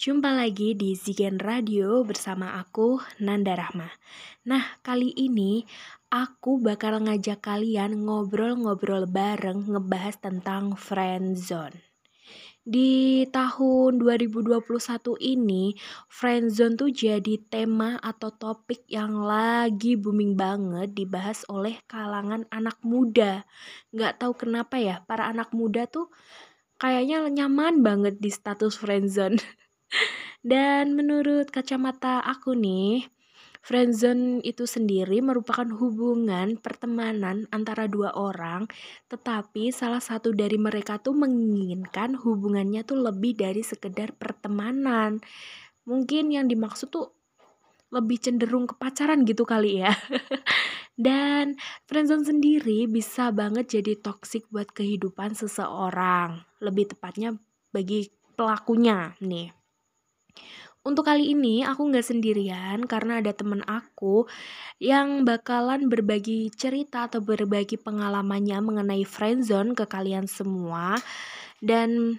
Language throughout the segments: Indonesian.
Jumpa lagi di Zigen Radio bersama aku, Nanda Rahma. Nah, kali ini aku bakal ngajak kalian ngobrol-ngobrol bareng ngebahas tentang friendzone. Di tahun 2021 ini, friendzone tuh jadi tema atau topik yang lagi booming banget dibahas oleh kalangan anak muda. Nggak tahu kenapa ya, para anak muda tuh kayaknya nyaman banget di status friendzone. Dan menurut kacamata aku nih, friendzone itu sendiri merupakan hubungan pertemanan antara dua orang, tetapi salah satu dari mereka tuh menginginkan hubungannya tuh lebih dari sekedar pertemanan. Mungkin yang dimaksud tuh lebih cenderung ke pacaran gitu kali ya. Dan friendzone sendiri bisa banget jadi toxic buat kehidupan seseorang. Lebih tepatnya bagi pelakunya nih. Untuk kali ini aku nggak sendirian karena ada temen aku yang bakalan berbagi cerita atau berbagi pengalamannya mengenai friendzone ke kalian semua. Dan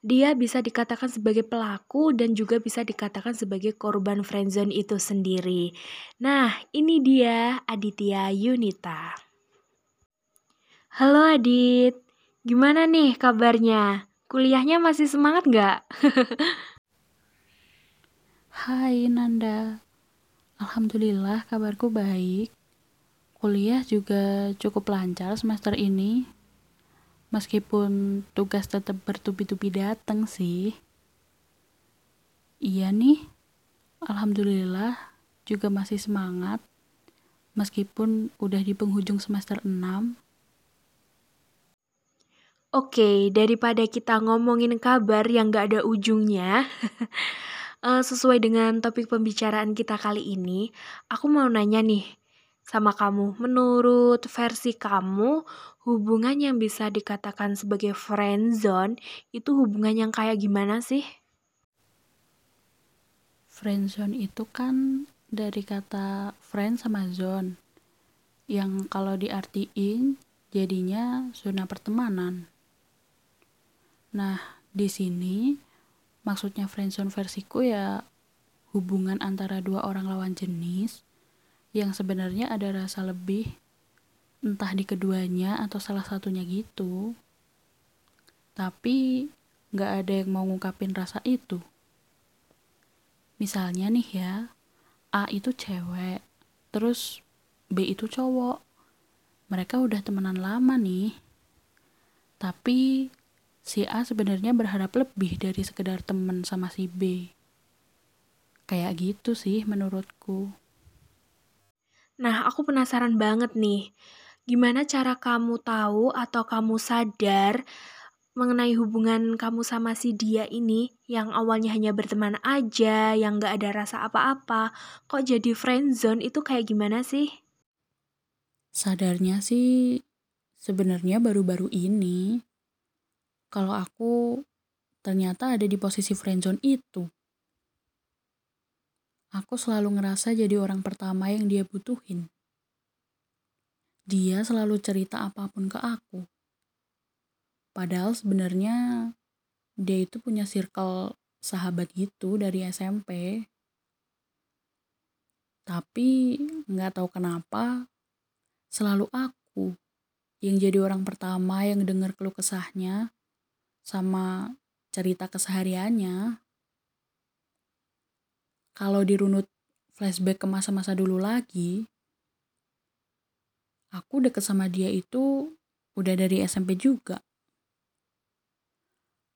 dia bisa dikatakan sebagai pelaku dan juga bisa dikatakan sebagai korban friendzone itu sendiri. Nah, ini dia Aditya Yunita. Halo Adit, gimana nih kabarnya? Kuliahnya masih semangat nggak? Hai Nanda, Alhamdulillah kabarku baik. Kuliah juga cukup lancar semester ini meskipun tugas tetap bertubi-tubi datang sih. Iya nih, alhamdulillah juga masih semangat meskipun udah di penghujung semester 6. Oke, daripada kita ngomongin kabar yang gak ada ujungnya, eh, sesuai dengan topik pembicaraan kita kali ini, aku mau nanya nih, sama kamu. Menurut versi kamu, hubungan yang bisa dikatakan sebagai friend zone itu hubungan yang kayak gimana sih? Friend zone itu kan dari kata friend sama zone. Yang kalau diartiin jadinya zona pertemanan. Nah, di sini maksudnya friendzone versiku ya hubungan antara dua orang lawan jenis yang sebenarnya ada rasa lebih entah di keduanya atau salah satunya gitu. Tapi gak ada yang mau ngungkapin rasa itu. Misalnya nih ya A itu cewek terus B itu cowok. Mereka udah temenan lama nih. Tapi si A sebenarnya berharap lebih dari sekedar temen sama si B kayak gitu sih menurutku Nah, aku penasaran banget nih. Gimana cara kamu tahu atau kamu sadar mengenai hubungan kamu sama si dia ini yang awalnya hanya berteman aja, yang gak ada rasa apa-apa, kok jadi friendzone itu kayak gimana sih? Sadarnya sih sebenarnya baru-baru ini. Kalau aku ternyata ada di posisi friendzone itu. Aku selalu ngerasa jadi orang pertama yang dia butuhin. Dia selalu cerita apa pun ke aku. Padahal sebenarnya dia itu punya circle sahabat gitu dari SMP. Tapi nggak tahu kenapa selalu aku yang jadi orang pertama yang dengar keluh kesahnya sama cerita kesehariannya kalau dirunut flashback ke masa-masa dulu lagi, aku deket sama dia itu udah dari SMP juga.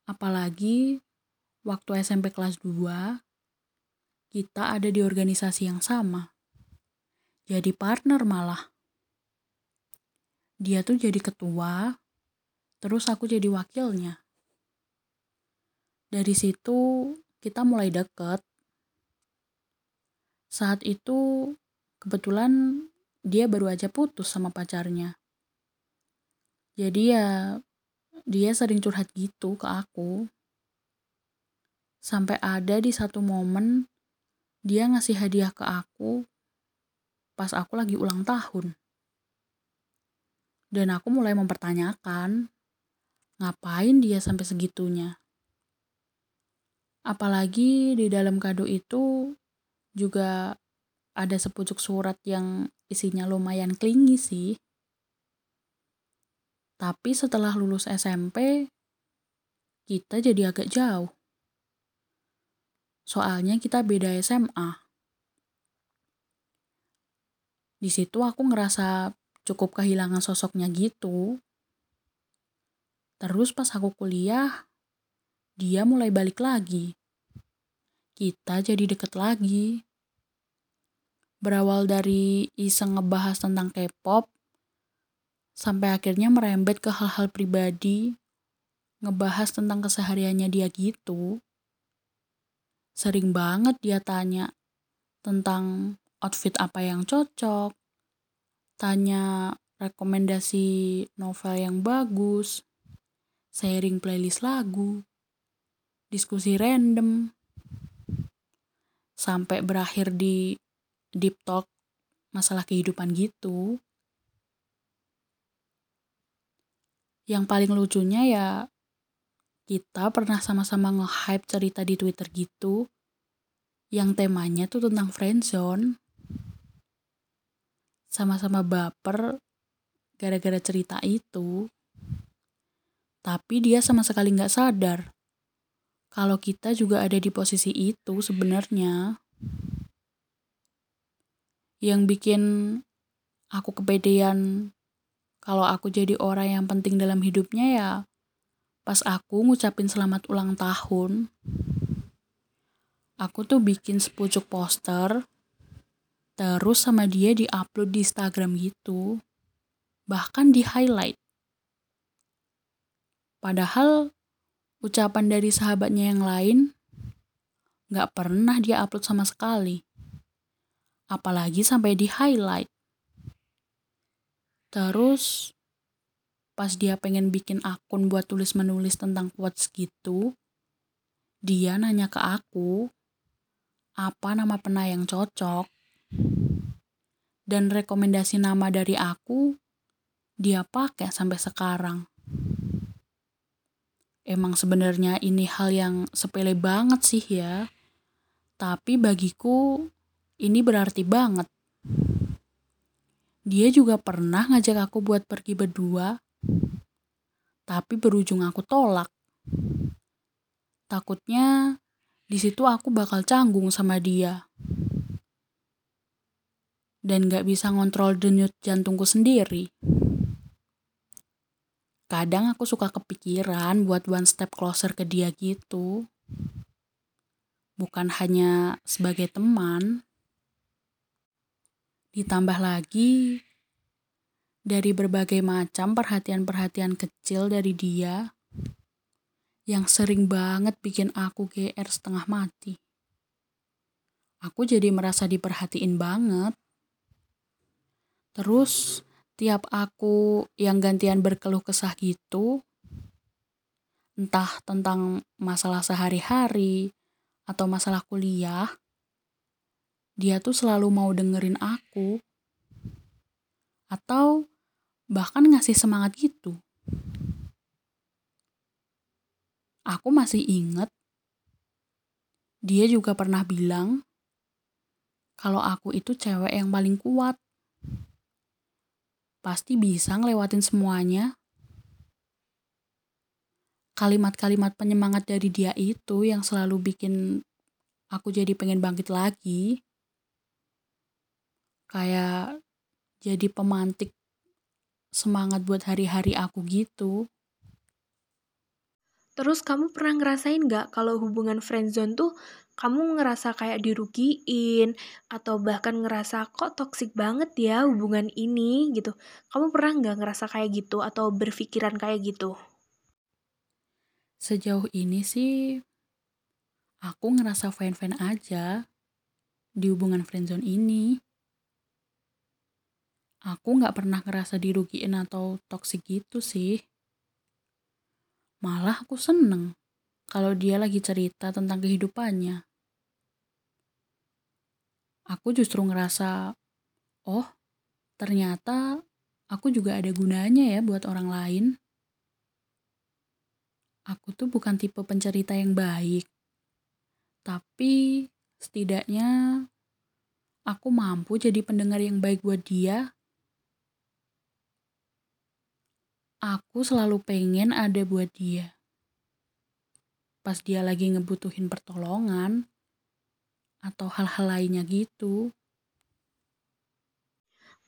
Apalagi waktu SMP kelas 2, kita ada di organisasi yang sama. Jadi partner malah. Dia tuh jadi ketua, terus aku jadi wakilnya. Dari situ kita mulai deket saat itu kebetulan dia baru aja putus sama pacarnya. Jadi ya dia sering curhat gitu ke aku. Sampai ada di satu momen dia ngasih hadiah ke aku pas aku lagi ulang tahun. Dan aku mulai mempertanyakan, ngapain dia sampai segitunya? Apalagi di dalam kado itu juga ada sepucuk surat yang isinya lumayan klingi sih. Tapi setelah lulus SMP, kita jadi agak jauh. Soalnya kita beda SMA. Di situ aku ngerasa cukup kehilangan sosoknya gitu. Terus pas aku kuliah, dia mulai balik lagi. Kita jadi deket lagi. Berawal dari iseng ngebahas tentang K-pop, sampai akhirnya merembet ke hal-hal pribadi, ngebahas tentang kesehariannya dia gitu. Sering banget dia tanya tentang outfit apa yang cocok, tanya rekomendasi novel yang bagus, sharing playlist lagu, diskusi random, sampai berakhir di deep talk masalah kehidupan gitu. Yang paling lucunya ya kita pernah sama-sama nge-hype cerita di Twitter gitu yang temanya tuh tentang friendzone. Sama-sama baper gara-gara cerita itu. Tapi dia sama sekali nggak sadar kalau kita juga ada di posisi itu sebenarnya. Yang bikin aku kepedean kalau aku jadi orang yang penting dalam hidupnya ya pas aku ngucapin selamat ulang tahun. Aku tuh bikin sepucuk poster terus sama dia di-upload di Instagram gitu. Bahkan di highlight. Padahal ucapan dari sahabatnya yang lain gak pernah dia upload sama sekali. Apalagi sampai di highlight. Terus pas dia pengen bikin akun buat tulis-menulis tentang quotes gitu, dia nanya ke aku apa nama pena yang cocok. Dan rekomendasi nama dari aku dia pakai sampai sekarang emang sebenarnya ini hal yang sepele banget sih ya. Tapi bagiku ini berarti banget. Dia juga pernah ngajak aku buat pergi berdua, tapi berujung aku tolak. Takutnya di situ aku bakal canggung sama dia. Dan gak bisa ngontrol denyut jantungku sendiri kadang aku suka kepikiran buat one step closer ke dia gitu. Bukan hanya sebagai teman. Ditambah lagi dari berbagai macam perhatian-perhatian kecil dari dia yang sering banget bikin aku GR setengah mati. Aku jadi merasa diperhatiin banget. Terus tiap aku yang gantian berkeluh kesah gitu, entah tentang masalah sehari-hari atau masalah kuliah, dia tuh selalu mau dengerin aku. Atau bahkan ngasih semangat gitu. Aku masih inget, dia juga pernah bilang kalau aku itu cewek yang paling kuat pasti bisa ngelewatin semuanya. Kalimat-kalimat penyemangat dari dia itu yang selalu bikin aku jadi pengen bangkit lagi. Kayak jadi pemantik semangat buat hari-hari aku gitu. Terus kamu pernah ngerasain gak kalau hubungan friendzone tuh kamu ngerasa kayak dirugiin atau bahkan ngerasa kok toksik banget ya hubungan ini gitu. Kamu pernah nggak ngerasa kayak gitu atau berpikiran kayak gitu? Sejauh ini sih aku ngerasa fine-fine aja di hubungan friendzone ini. Aku nggak pernah ngerasa dirugiin atau toksik gitu sih. Malah aku seneng kalau dia lagi cerita tentang kehidupannya aku justru ngerasa, oh ternyata aku juga ada gunanya ya buat orang lain. Aku tuh bukan tipe pencerita yang baik. Tapi setidaknya aku mampu jadi pendengar yang baik buat dia. Aku selalu pengen ada buat dia. Pas dia lagi ngebutuhin pertolongan atau hal-hal lainnya gitu.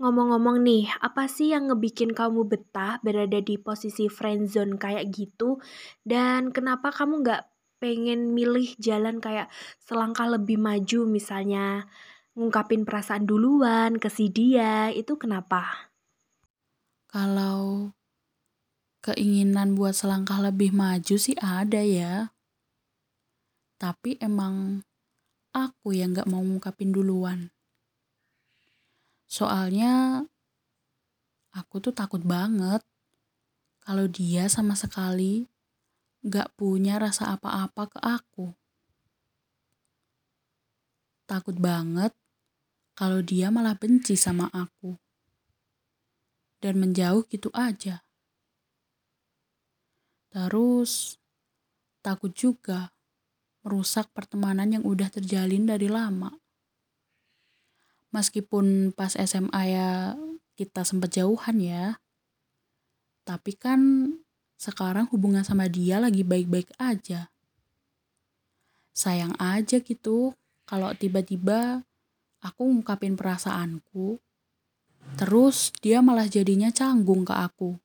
Ngomong-ngomong nih, apa sih yang ngebikin kamu betah berada di posisi friendzone kayak gitu? Dan kenapa kamu nggak pengen milih jalan kayak selangkah lebih maju misalnya ngungkapin perasaan duluan ke si dia, itu kenapa? Kalau keinginan buat selangkah lebih maju sih ada ya. Tapi emang aku yang gak mau ngungkapin duluan. Soalnya aku tuh takut banget kalau dia sama sekali gak punya rasa apa-apa ke aku. Takut banget kalau dia malah benci sama aku dan menjauh gitu aja. Terus takut juga merusak pertemanan yang udah terjalin dari lama meskipun pas SMA ya kita sempat jauhan ya. Tapi kan sekarang hubungan sama dia lagi baik-baik aja. Sayang aja gitu kalau tiba-tiba aku ngungkapin perasaanku, terus dia malah jadinya canggung ke aku.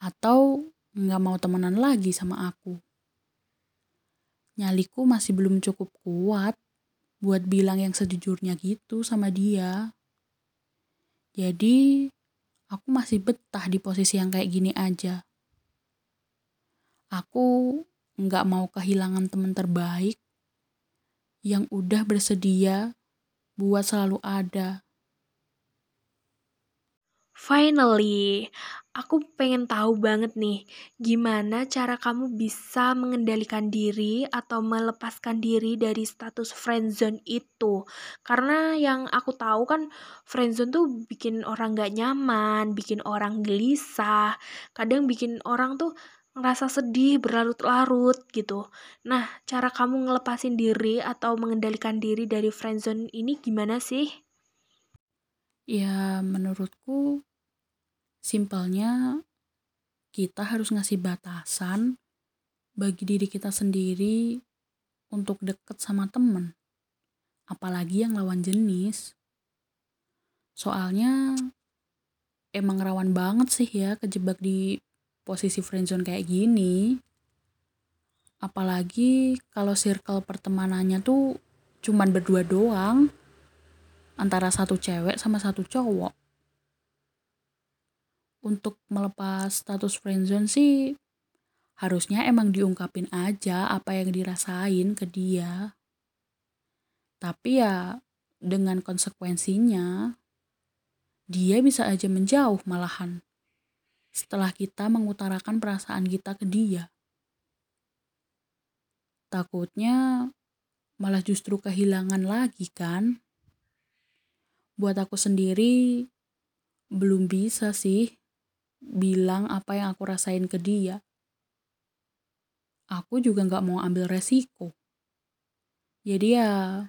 Atau nggak mau temenan lagi sama aku. Nyaliku masih belum cukup kuat buat bilang yang sejujurnya gitu sama dia. Jadi, aku masih betah di posisi yang kayak gini aja. Aku nggak mau kehilangan teman terbaik yang udah bersedia buat selalu ada Finally, aku pengen tahu banget nih, gimana cara kamu bisa mengendalikan diri atau melepaskan diri dari status friendzone itu. Karena yang aku tahu kan friendzone tuh bikin orang gak nyaman, bikin orang gelisah, kadang bikin orang tuh ngerasa sedih berlarut-larut gitu. Nah, cara kamu ngelepasin diri atau mengendalikan diri dari friendzone ini gimana sih? Ya, menurutku simpelnya kita harus ngasih batasan bagi diri kita sendiri untuk deket sama temen. Apalagi yang lawan jenis. Soalnya emang rawan banget sih ya kejebak di posisi friendzone kayak gini. Apalagi kalau circle pertemanannya tuh cuman berdua doang antara satu cewek sama satu cowok. Untuk melepas status friendzone sih harusnya emang diungkapin aja apa yang dirasain ke dia. Tapi ya dengan konsekuensinya dia bisa aja menjauh malahan setelah kita mengutarakan perasaan kita ke dia. Takutnya malah justru kehilangan lagi kan? Buat aku sendiri belum bisa sih bilang apa yang aku rasain ke dia. Aku juga gak mau ambil resiko. Jadi ya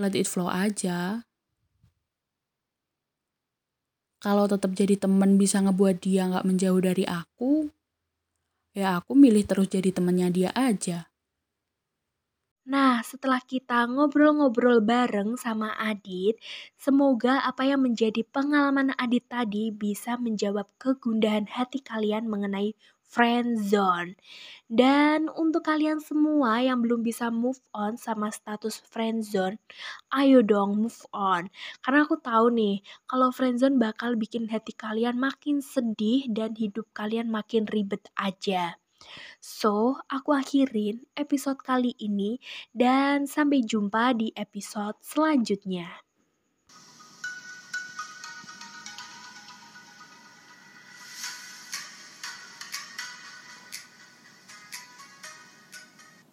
let it flow aja. Kalau tetap jadi temen bisa ngebuat dia gak menjauh dari aku, ya aku milih terus jadi temennya dia aja. Nah, setelah kita ngobrol-ngobrol bareng sama Adit, semoga apa yang menjadi pengalaman Adit tadi bisa menjawab kegundahan hati kalian mengenai friend zone. Dan untuk kalian semua yang belum bisa move on sama status friend zone, ayo dong move on. Karena aku tahu nih, kalau friend zone bakal bikin hati kalian makin sedih dan hidup kalian makin ribet aja. So, aku akhirin episode kali ini dan sampai jumpa di episode selanjutnya.